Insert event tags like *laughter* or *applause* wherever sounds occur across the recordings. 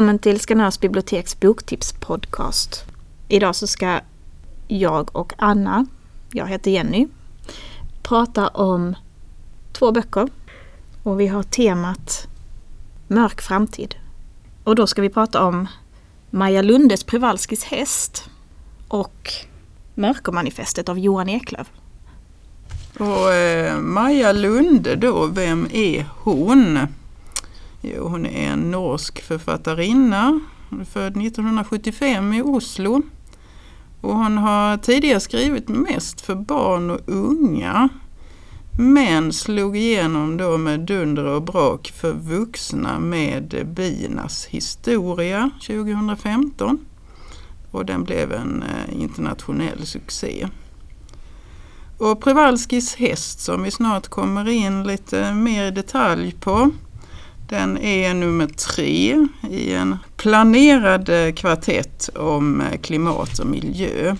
Välkommen till Skanörs biblioteks boktipspodcast. Idag så ska jag och Anna, jag heter Jenny, prata om två böcker. Och vi har temat Mörk framtid. Och då ska vi prata om Maja Lundes Przewalskis häst och Mörkermanifestet av Johan Eklöf. Och eh, Maja Lunde då, vem är hon? Jo, hon är en norsk författarinna, född 1975 i Oslo. Och hon har tidigare skrivit mest för barn och unga. Men slog igenom då med dunder och brak för vuxna med Binas historia 2015. Och den blev en eh, internationell succé. Och Przewalskis häst som vi snart kommer in lite mer i detalj på. Den är nummer tre i en planerad eh, kvartett om eh, klimat och miljö.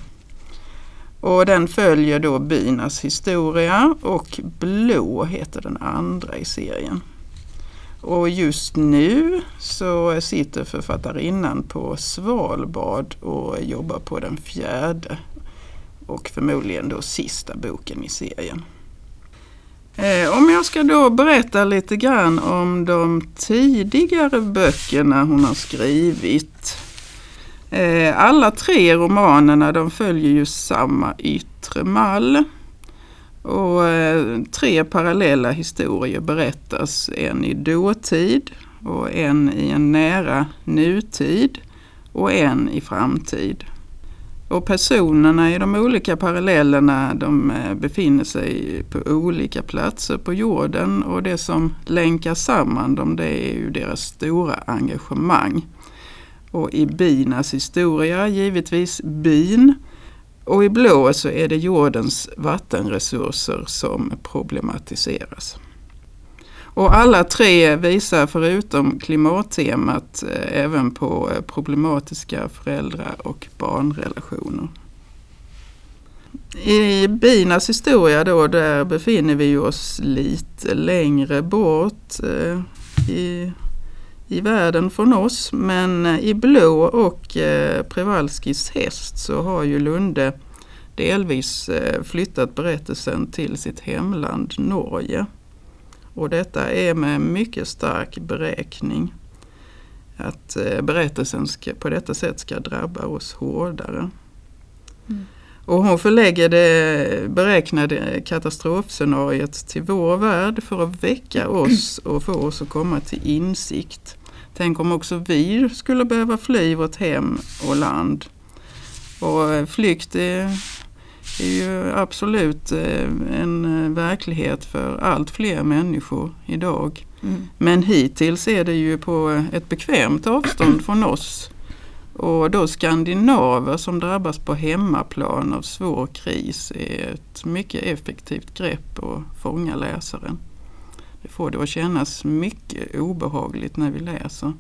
Och den följer då bynas historia och Blå heter den andra i serien. Och just nu så sitter författarinnan på Svalbard och jobbar på den fjärde och förmodligen då sista boken i serien. Eh, om jag ska då berätta lite grann om de tidigare böckerna hon har skrivit. Eh, alla tre romanerna de följer ju samma yttre mall. Och eh, tre parallella historier berättas, en i dåtid och en i en nära nutid och en i framtid. Och personerna i de olika parallellerna de eh, befinner sig på olika platser på jorden och det som länkar samman dem det är ju deras stora engagemang. Och i binas historia givetvis bin och i blå så är det jordens vattenresurser som problematiseras. Och alla tre visar förutom klimattemat eh, även på eh, problematiska föräldrar och barnrelationer. I binas historia då, där befinner vi oss lite längre bort eh, i, i världen från oss. Men i Blå och Prevalskis Przewalskis häst så har ju Lunde delvis flyttat berättelsen till sitt hemland Norge. Och detta är med mycket stark beräkning. Att eh, berättelsen ska, på detta sätt ska drabba oss hårdare. Mm. Och hon förlägger det beräknade katastrofscenariet till vår värld för att väcka oss och få oss att komma till insikt. Tänk om också vi skulle behöva fly vårt hem och land. Och eh, flykt är är ju absolut eh, en eh, verklighet för allt fler människor idag. Mm. Men hittills är det ju på ett bekvämt avstånd *clears throat* från oss. Och då skandinaver som drabbas på hemmaplan av svår kris är ett mycket effektivt grepp att fånga läsaren. Det får det att kännas mycket obehagligt när vi läser.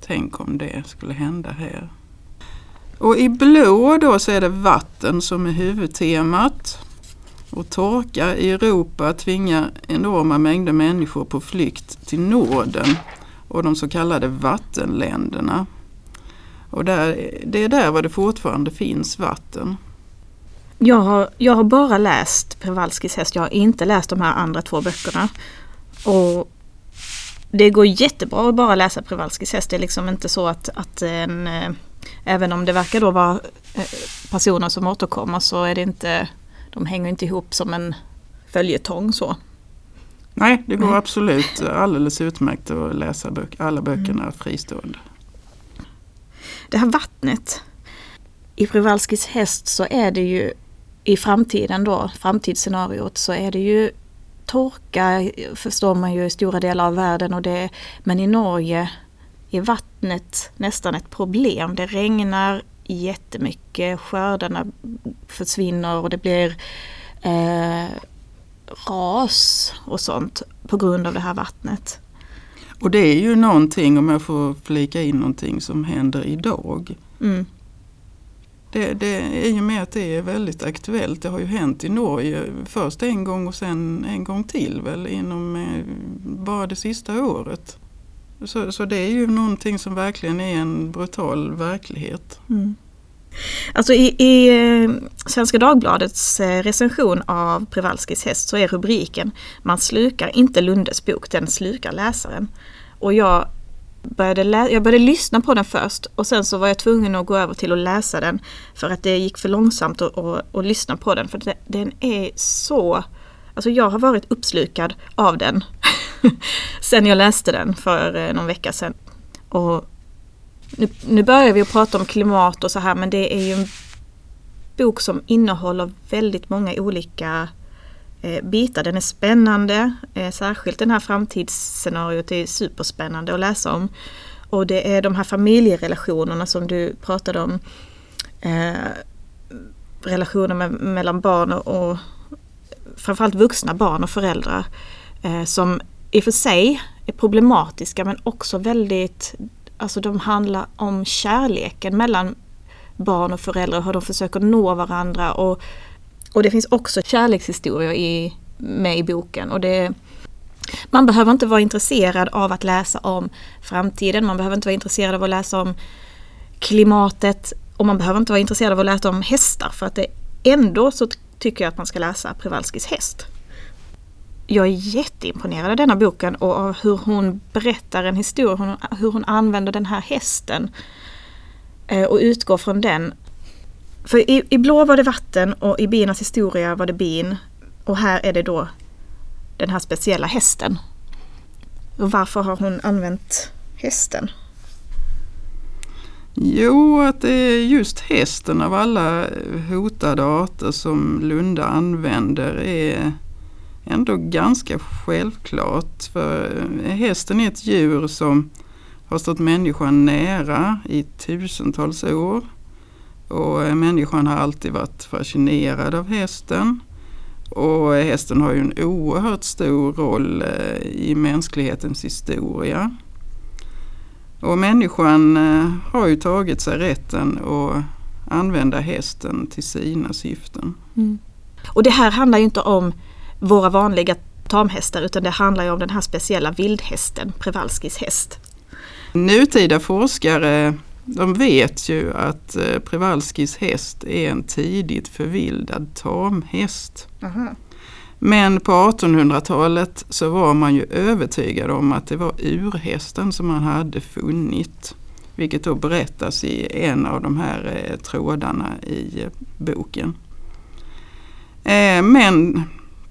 Tänk om det skulle hända här. Och i blå då så är det vatten som är huvudtemat. Och torka i Europa tvingar enorma mängder människor på flykt till Norden och de så kallade vattenländerna. Och där, det är där var det fortfarande finns vatten. Jag har, jag har bara läst Przewalskis häst, jag har inte läst de här andra två böckerna. Och det går jättebra att bara läsa Przewalskis häst. Det är liksom inte så att, att en eh, även om det verkar då vara eh, personer som återkommer så är det inte, de hänger inte ihop som en följetong så. Nej, det går Nej. absolut alldeles utmärkt att läsa böcker, alla böckerna mm. fristående. Det här vattnet. I Przewalskis häst så är det ju i framtiden då, framtidsscenariot så är det ju torka förstår man ju i stora delar av världen och det, men i Norge är vattnet nästan ett problem. Det regnar jättemycket, skördarna försvinner och det blir eh, ras och sånt på grund av det här vattnet. Och det är ju någonting, om jag får flika in någonting som händer idag. Mm. Det, det, I och med att det är väldigt aktuellt. Det har ju hänt i Norge först en gång och sen en gång till väl inom eh, bara det sista året. Så, så det är ju någonting som verkligen är en brutal verklighet. Mm. Alltså i, i eh, Svenska Dagbladets eh, recension av Przewalskis häst så är rubriken Man slukar inte Lundes bok, den slukar läsaren. Och jag började, lä- jag började lyssna på den först och sen så var jag tvungen att gå över till att läsa den för att det gick för långsamt att, att, att lyssna på den. För det, den är så... Alltså jag har varit uppslukad av den *laughs* *laughs* sen jag läste den för eh, någon vecka sedan. Och nu, nu börjar vi att prata om klimat och så här men det är ju en bok som innehåller väldigt många olika eh, bitar. Den är spännande, eh, särskilt den här framtidsscenariot är superspännande att läsa om. Och det är de här familjerelationerna som du pratade om. Eh, relationer med, mellan barn och, och framförallt vuxna barn och föräldrar. Eh, som i och för sig är problematiska men också väldigt, alltså de handlar om kärleken mellan barn och föräldrar, hur de försöker nå varandra och, och det finns också kärlekshistorier i, med i boken. Och det, man behöver inte vara intresserad av att läsa om framtiden, man behöver inte vara intresserad av att läsa om klimatet och man behöver inte vara intresserad av att läsa om hästar för att det ändå så tycker jag att man ska läsa Przewalskis häst. Jag är jätteimponerad av denna boken och av hur hon berättar en historia, hur hon använder den här hästen eh, och utgår från den. För i, i Blå var det vatten och i Binas historia var det bin och här är det då den här speciella hästen. Och varför har hon använt hästen? Jo, att det är just hästen av alla hotade arter som Lunda använder är ändå ganska självklart. För eh, hästen är ett djur som har stått människan nära i tusentals år. Och eh, människan har alltid varit fascinerad av hästen. Och eh, hästen har ju en oerhört stor roll i mänsklighetens historia. Och människan har ju tagit sig rätten att använda hästen till sina syften. Mm. Och det här handlar ju inte om våra vanliga tamhästar utan det handlar ju om den här speciella vildhästen, Przewalskis häst. Nutida forskare de vet ju att Przewalskis häst är en tidigt förvildad tamhäst. Aha. Men på 1800-talet så var man ju övertygad om att det var urhästen som man hade funnit. Vilket då berättas i en av de här trådarna i boken. Men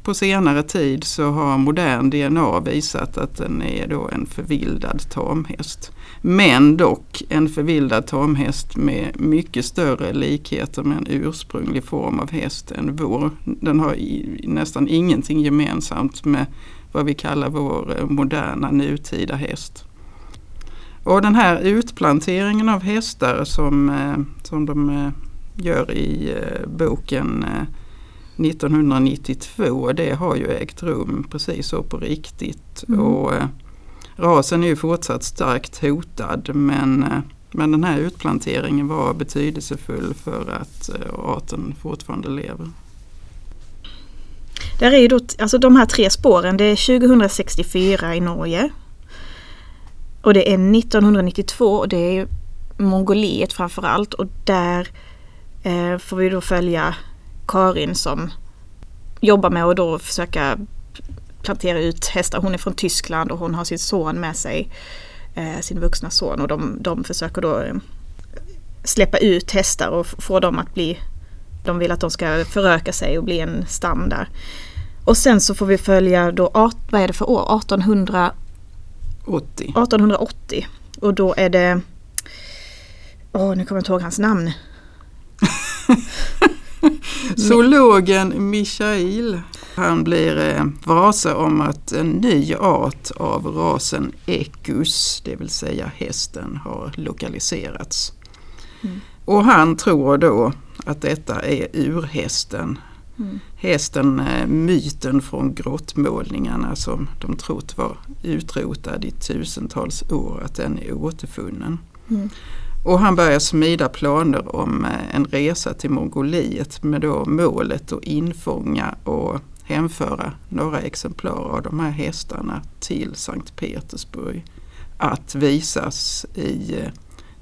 på senare tid så har modern DNA visat att den är då en förvildad tamhäst. Men dock en förvildad tamhäst med mycket större likheter med en ursprunglig form av häst än vår. Den har nästan ingenting gemensamt med vad vi kallar vår eh, moderna nutida häst. Och den här utplanteringen av hästar som, eh, som de eh, gör i boken 1992 det har ju ägt rum precis så på riktigt. Mm. Och eh, Rasen är ju fortsatt starkt hotad men, eh, men den här utplanteringen var betydelsefull för att eh, arten fortfarande lever. Där är ju då, alltså de här tre spåren, det är 2064 i Norge. Och det är 1992 och det är Mongoliet framförallt och där eh, får vi då följa Karin som jobbar med att då försöka plantera ut hästar. Hon är från Tyskland och hon har sin son med sig. Eh, sin vuxna son och de, de försöker då eh, släppa ut hästar och få dem att bli de vill att de ska föröka sig och bli en stam där. Och sen så får vi följa då, vad är det för år? 1800... 80. 1880. Och då är det... Åh, nu kommer jag inte ihåg hans namn. *laughs* *laughs* Zoologen Michail han blir eh, varse om att en ny art av rasen Equus, det vill säga hästen, har lokaliserats. Mm. Och han tror då att detta är urhästen. Mm. Hästen, eh, myten från grottmålningarna som de trott var utrotad i tusentals år, att den är återfunnen. Mm. Och han börjar smida planer om eh, en resa till Mongoliet med då målet att infånga och hemföra några exemplar av de här hästarna till Sankt Petersburg. att visas i eh,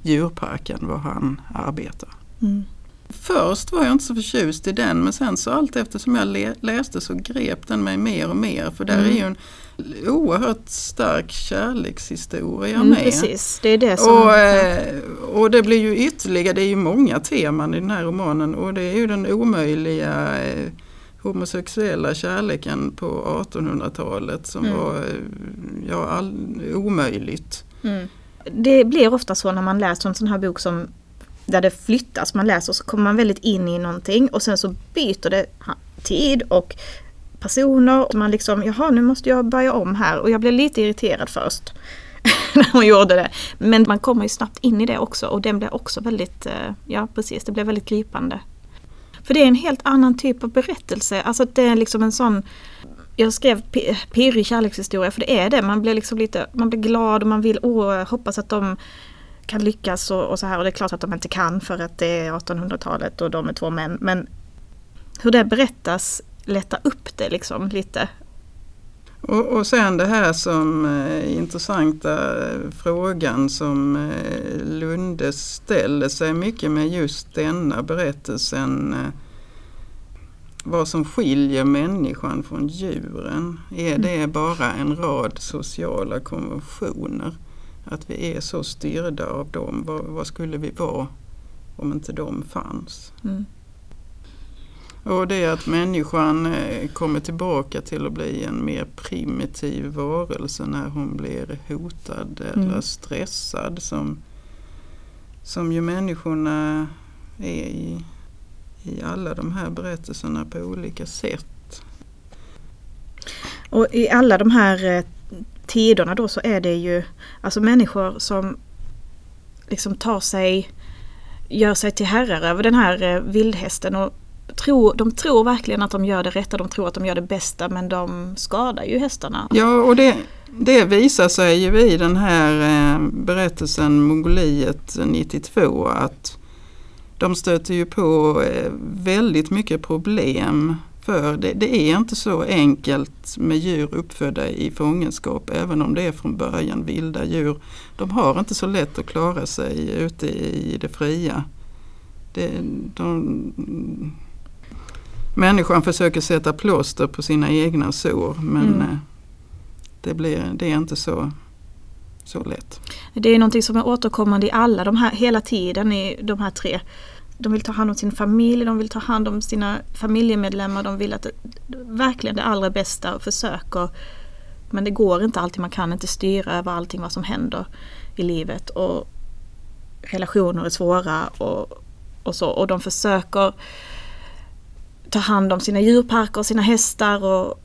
djurparken var han arbetar. Mm. Först var jag inte så förtjust i den men sen så allt eftersom jag läste så grep den mig mer och mer för där Mm. är ju en oerhört stark kärlekshistoria Mm, med. precis, det är det som... Och, eh, och det blir ju ytterligare, det är ju många teman i den här romanen och det är ju den omöjliga eh, homosexuella kärleken på 1800-talet som Mm. var eh, ja, all, omöjligt. Mm. Det blir ofta så när man läser en sån här bok som där det flyttas, man läser så kommer man väldigt in i någonting och sen så byter det tid och personer. Och man liksom, jaha nu måste jag börja om här och jag blev lite irriterad först *laughs* när hon gjorde det. Men man kommer ju snabbt in i det också och den blir också väldigt, eh, ja precis, det blir väldigt gripande. För det är en helt annan typ av berättelse, alltså det är liksom en sån jag skrev pirrig kärlekshistoria för det är det. Man blir liksom lite man blir glad och man vill åh, hoppas att de kan lyckas och, och så här. Och det är klart att de inte kan för att det är 1800-talet och de är två män. Men hur det berättas lättar upp det liksom lite. Och, och sen det här som eh, intressanta eh, frågan som eh, Lunde ställer sig mycket med just denna berättelsen. Eh, vad som skiljer människan från djuren. Är det bara en rad sociala konventioner? Att vi är så styrda av dem. Vad, vad skulle vi vara om inte de fanns? Mm. Och det är att människan eh, kommer tillbaka till att bli en mer primitiv varelse när hon blir hotad eller Mm. stressad som, som ju människorna är i, i alla de här berättelserna på olika sätt. Och i alla de här eh, tiderna då så är det ju alltså människor som liksom tar sig, gör sig till herrar över den här eh, vildhästen och tror, de tror verkligen att de gör det rätta, de tror att de gör det bästa men de skadar ju hästarna. Ja, och det, det visar sig ju i den här eh, berättelsen Mongoliet 92 att de stöter ju på eh, väldigt mycket problem. För det, det är inte så enkelt med djur uppfödda i fångenskap även om det är från början vilda djur. De har inte så lätt att klara sig ute i det fria. Det, de, människan försöker sätta plåster på sina egna sår men Mm. eh, det, blir, det är inte så, så lätt. Det är någonting som är återkommande i alla de här, hela tiden i de här tre. De vill ta hand om sin familj, de vill ta hand om sina familjemedlemmar, de vill att det, verkligen det allra bästa och försöker. Men det går inte alltid, man kan inte styra över allting vad som händer i livet och relationer är svåra och, och så. Och de försöker ta hand om sina djurparker och sina hästar och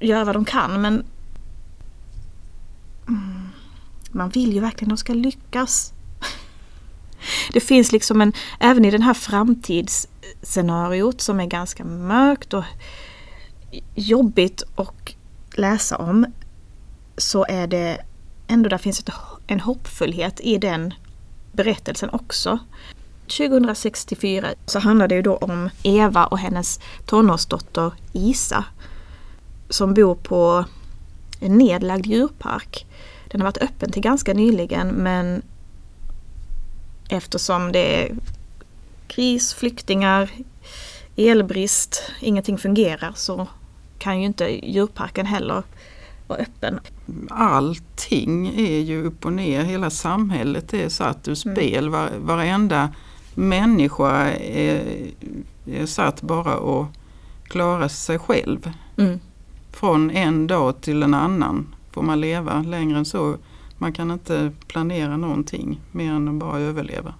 göra vad de kan men mm, man vill ju verkligen att de ska lyckas. Det finns liksom en, även i den här framtidsscenariot som är ganska mörkt och jobbigt att läsa om så är det ändå där finns ett, en hoppfullhet i den berättelsen också. 2064 så handlar det ju då om Eva och hennes tonårsdotter Isa som bor på en nedlagd djurpark. Den har varit öppen till ganska nyligen men eftersom det är kris, flyktingar, elbrist, ingenting fungerar så kan ju inte djurparken heller vara öppen. Allting är ju upp och ner, hela samhället är satt ur Mm. spel. Var, varenda människa är, är satt bara att klara sig själv. Mm. Från en dag till en annan får man leva. Längre än så man kan inte planera någonting mer än att bara överleva.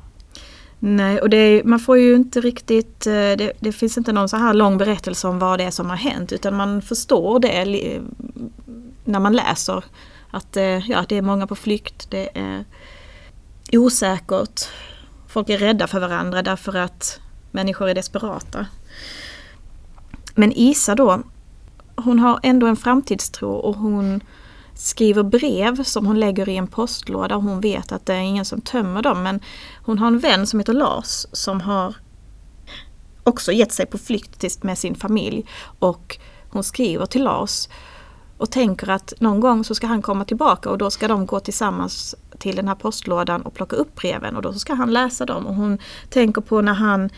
Nej, och det är, man får ju inte riktigt, eh, det, det finns inte någon så här lång berättelse om vad det är som har hänt utan man förstår det eh, när man läser. Att eh, ja, det är många på flykt, det är osäkert. Folk är rädda för varandra därför att människor är desperata. Men Isa då, hon har ändå en framtidstro och hon skriver brev som hon lägger i en postlåda och hon vet att det är ingen som tömmer dem. Men hon har en vän som heter Lars som har också gett sig på flykt med sin familj. Och hon skriver till Lars och tänker att någon gång så ska han komma tillbaka och då ska de gå tillsammans till den här postlådan och plocka upp breven och då ska han läsa dem. Och hon tänker på när han,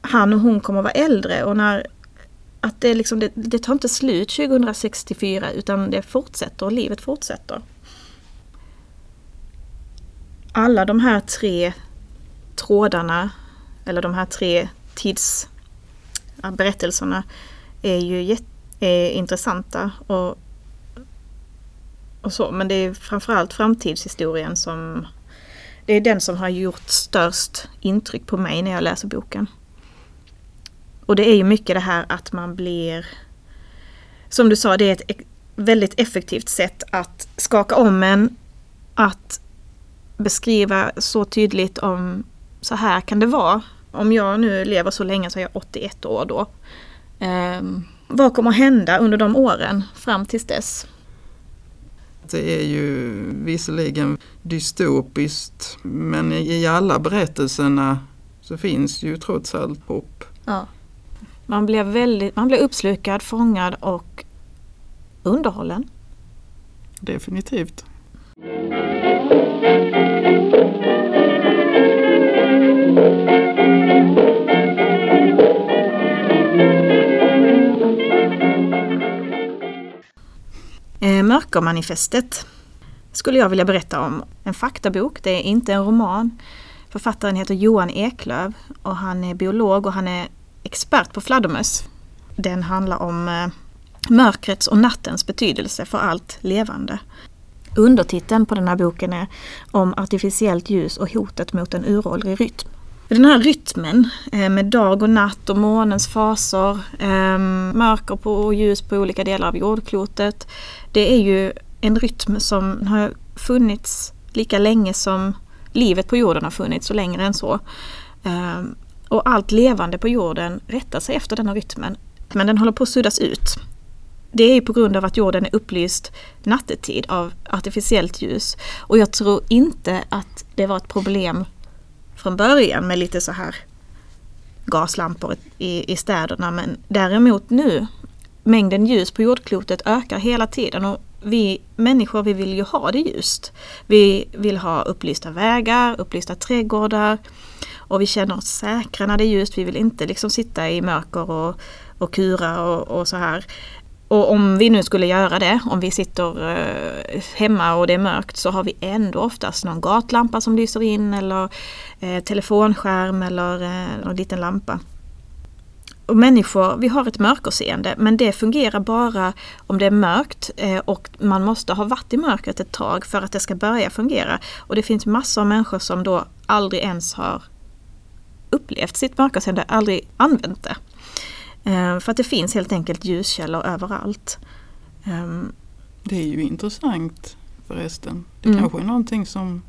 han och hon kommer vara äldre och när att det, liksom, det, det tar inte slut 2064 utan det fortsätter och livet fortsätter. Alla de här tre trådarna eller de här tre tidsberättelserna är ju jätte, är intressanta och, och så. Men det är framförallt framtidshistorien som det är den som har gjort störst intryck på mig när jag läser boken. Och det är ju mycket det här att man blir, som du sa, det är ett väldigt effektivt sätt att skaka om en, att beskriva så tydligt om så här kan det vara. Om jag nu lever så länge så är jag 81 år då. Um, vad kommer att hända under de åren fram tills dess? Det är ju visserligen dystopiskt men i alla berättelserna så finns ju trots allt hopp. Ja. Man blev, väldigt, man blev uppslukad, fångad och underhållen. Definitivt. Eh, Mörkermanifestet skulle jag vilja berätta om. En faktabok, det är inte en roman. Författaren heter Johan Eklöv och han är biolog och han är expert på fladdermöss. Den handlar om eh, mörkrets och nattens betydelse för allt levande. Undertiteln på den här boken är om artificiellt ljus och hotet mot en uråldrig rytm. Den här rytmen eh, med dag och natt och månens faser, eh, mörker på och ljus på olika delar av jordklotet. Det är ju en rytm som har funnits lika länge som livet på jorden har funnits och längre än så. Och allt levande på jorden rättar sig efter den rytmen. Men den håller på att suddas ut. Det är på grund av att jorden är upplyst nattetid av artificiellt ljus. Och jag tror inte att det var ett problem från början med lite så här gaslampor i, i städerna. Men däremot nu, mängden ljus på jordklotet ökar hela tiden. Och vi människor vi vill ju ha det ljust. Vi vill ha upplysta vägar, upplysta trädgårdar. Och vi känner oss säkra när det är ljust. Vi vill inte liksom sitta i mörker och, och kura och, och så här. Och om vi nu skulle göra det, om vi sitter eh, hemma och det är mörkt så har vi ändå oftast någon gatlampa som lyser in eller eh, telefonskärm eller eh, någon liten lampa. Och människor, vi har ett mörkerseende men det fungerar bara om det är mörkt eh, och man måste ha varit i mörkret ett tag för att det ska börja fungera. Och det finns massor av människor som då aldrig ens har upplevt sitt mörkerseende, aldrig använt det. Eh, för att det finns helt enkelt ljuskällor överallt. Ehm, det är ju intressant förresten. Det mm. kanske är någonting som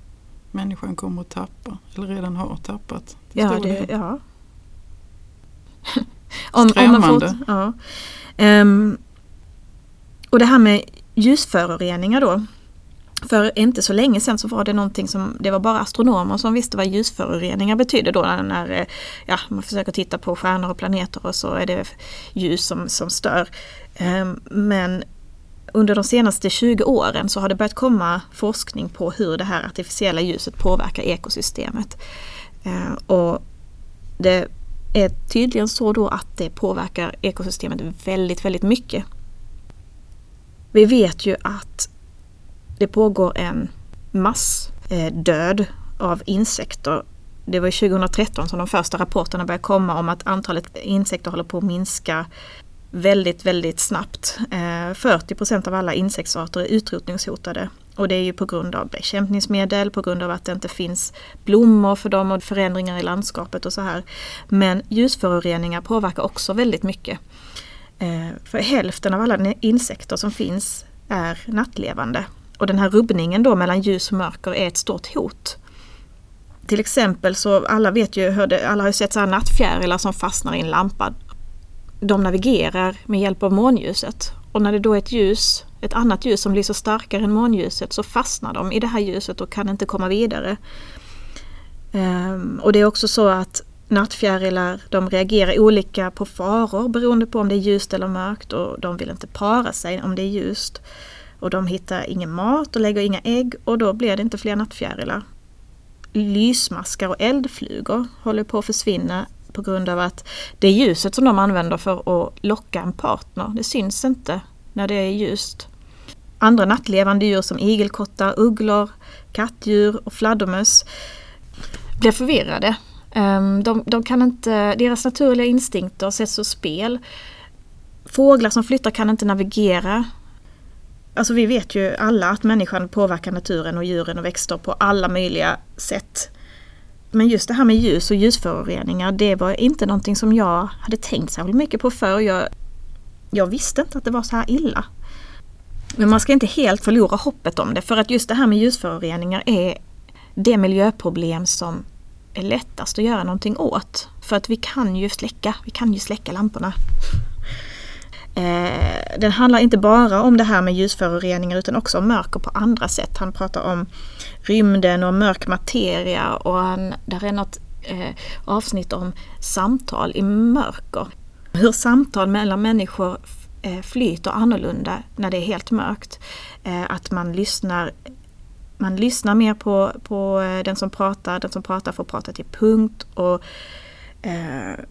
människan kommer att tappa eller redan har tappat. Ja, det, ja. *laughs* om, Skrämmande. Om ja. Um, och det här med ljusföroreningar då. För inte så länge sedan så var det någonting som, det var bara astronomer som visste vad ljusföroreningar betydde då när eh, ja, man försöker titta på stjärnor och planeter och så är det ljus som, som stör. Ehm, men under de senaste 20 åren så har det börjat komma forskning på hur det här artificiella ljuset påverkar ekosystemet. Ehm, och det är tydligen så då att det påverkar ekosystemet väldigt, väldigt mycket. Vi vet ju att det pågår en massdöd eh, av insekter. Det var 2013 som de första rapporterna började komma om att antalet insekter håller på att minska väldigt, väldigt snabbt. Eh, 40 procent av alla insektsarter är utrotningshotade. Och det är ju på grund av bekämpningsmedel, på grund av att det inte finns blommor för dem och förändringar i landskapet och så här. Men ljusföroreningar påverkar också väldigt mycket. Eh, för hälften av alla insekter som finns är nattlevande. Och den här rubbningen då mellan ljus och mörker är ett stort hot. Till exempel så alla vet ju, alla har ju sett så här nattfjärilar som fastnar i en lampa. De navigerar med hjälp av månljuset. Och när det då är ett ljus, ett annat ljus som lyser starkare än månljuset så fastnar de i det här ljuset och kan inte komma vidare. Um, och det är också så att nattfjärilar de reagerar olika på faror beroende på om det är ljust eller mörkt och de vill inte para sig om det är ljust. Och de hittar ingen mat och lägger inga ägg och då blir det inte fler nattfjärilar. Lysmaskar och eldflugor håller på att försvinna på grund av att det ljuset som de använder för att locka en partner, det syns inte när det är ljust. Andra nattlevande djur som igelkottar, ugglor, kattdjur och fladdermöss blir förvirrade. Ehm, de, de kan inte, deras naturliga instinkter sätts ur spel. Fåglar som flyttar kan inte navigera. Alltså vi vet ju alla att människan påverkar naturen och djuren och växter på alla möjliga sätt. Men just det här med ljus och ljusföroreningar, det var inte någonting som jag hade tänkt särskilt mycket på förr. Jag, jag visste inte att det var så här illa. Men man ska inte helt förlora hoppet om det för att just det här med ljusföroreningar är det miljöproblem som är lättast att göra någonting åt. För att vi kan ju släcka, vi kan ju släcka lamporna. Eh, den handlar inte bara om det här med ljusföroreningar utan också om mörker på andra sätt. Han pratar om rymden och mörk materia och han, där är något eh, avsnitt om samtal i mörker. Hur samtal mellan människor eh, flyter annorlunda när det är helt mörkt. Eh, att man lyssnar man lyssnar mer på, på eh, den som pratar, den som pratar får prata till punkt och eh,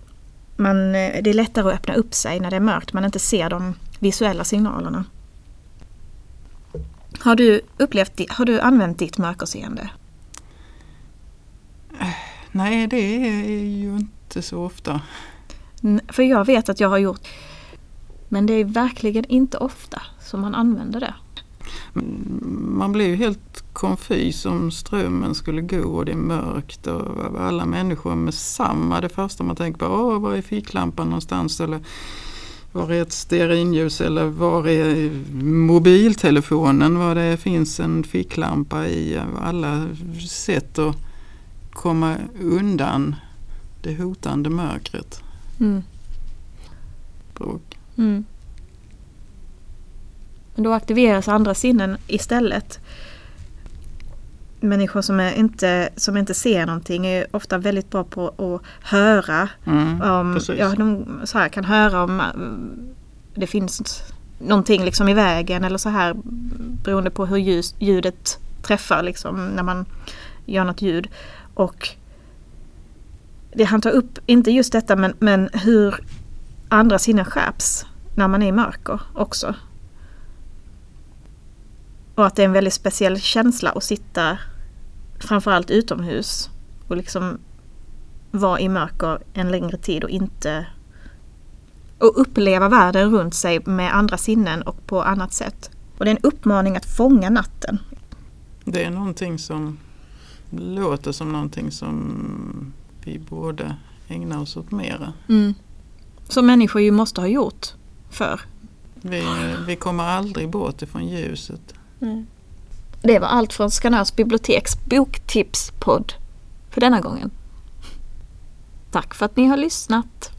man, eh, det är lättare att öppna upp sig när det är mörkt, man inte ser de visuella signalerna. Har du, upplevt, har du använt ditt mörkerseende? Nej, det är ju inte så ofta. För jag vet att jag har gjort men det är verkligen inte ofta som man använder det. Man blir ju helt konfys om strömmen skulle gå och det är mörkt och alla människor med samma. Det första man tänker på, Åh, var är ficklampan någonstans? Eller var är ett stearinljus eller var är mobiltelefonen? Var det finns en ficklampa i. Alla sätt att komma undan det hotande mörkret. Mm. Mm. Men då aktiveras andra sinnen istället. Människor som, är inte, som inte ser någonting är ofta väldigt bra på att höra. Mm, om, ja, de så här, kan höra om mm, det finns någonting liksom i vägen eller så här beroende på hur ljus, ljudet träffar liksom när man gör något ljud. Och det han tar upp, inte just detta men, men hur andra sinnen skärps när man är i mörker också. Och att det är en väldigt speciell känsla att sitta framförallt utomhus och liksom vara i mörker en längre tid och inte och uppleva världen runt sig med andra sinnen och på annat sätt. Och det är en uppmaning att fånga natten. Det är någonting som låter som någonting som vi borde ägna oss åt mera. Mm. Som människor ju måste ha gjort för. Vi, vi kommer aldrig bort ifrån ljuset. Mm. Det var allt från Skanörs biblioteks boktipspodd för denna gången. Tack för att ni har lyssnat.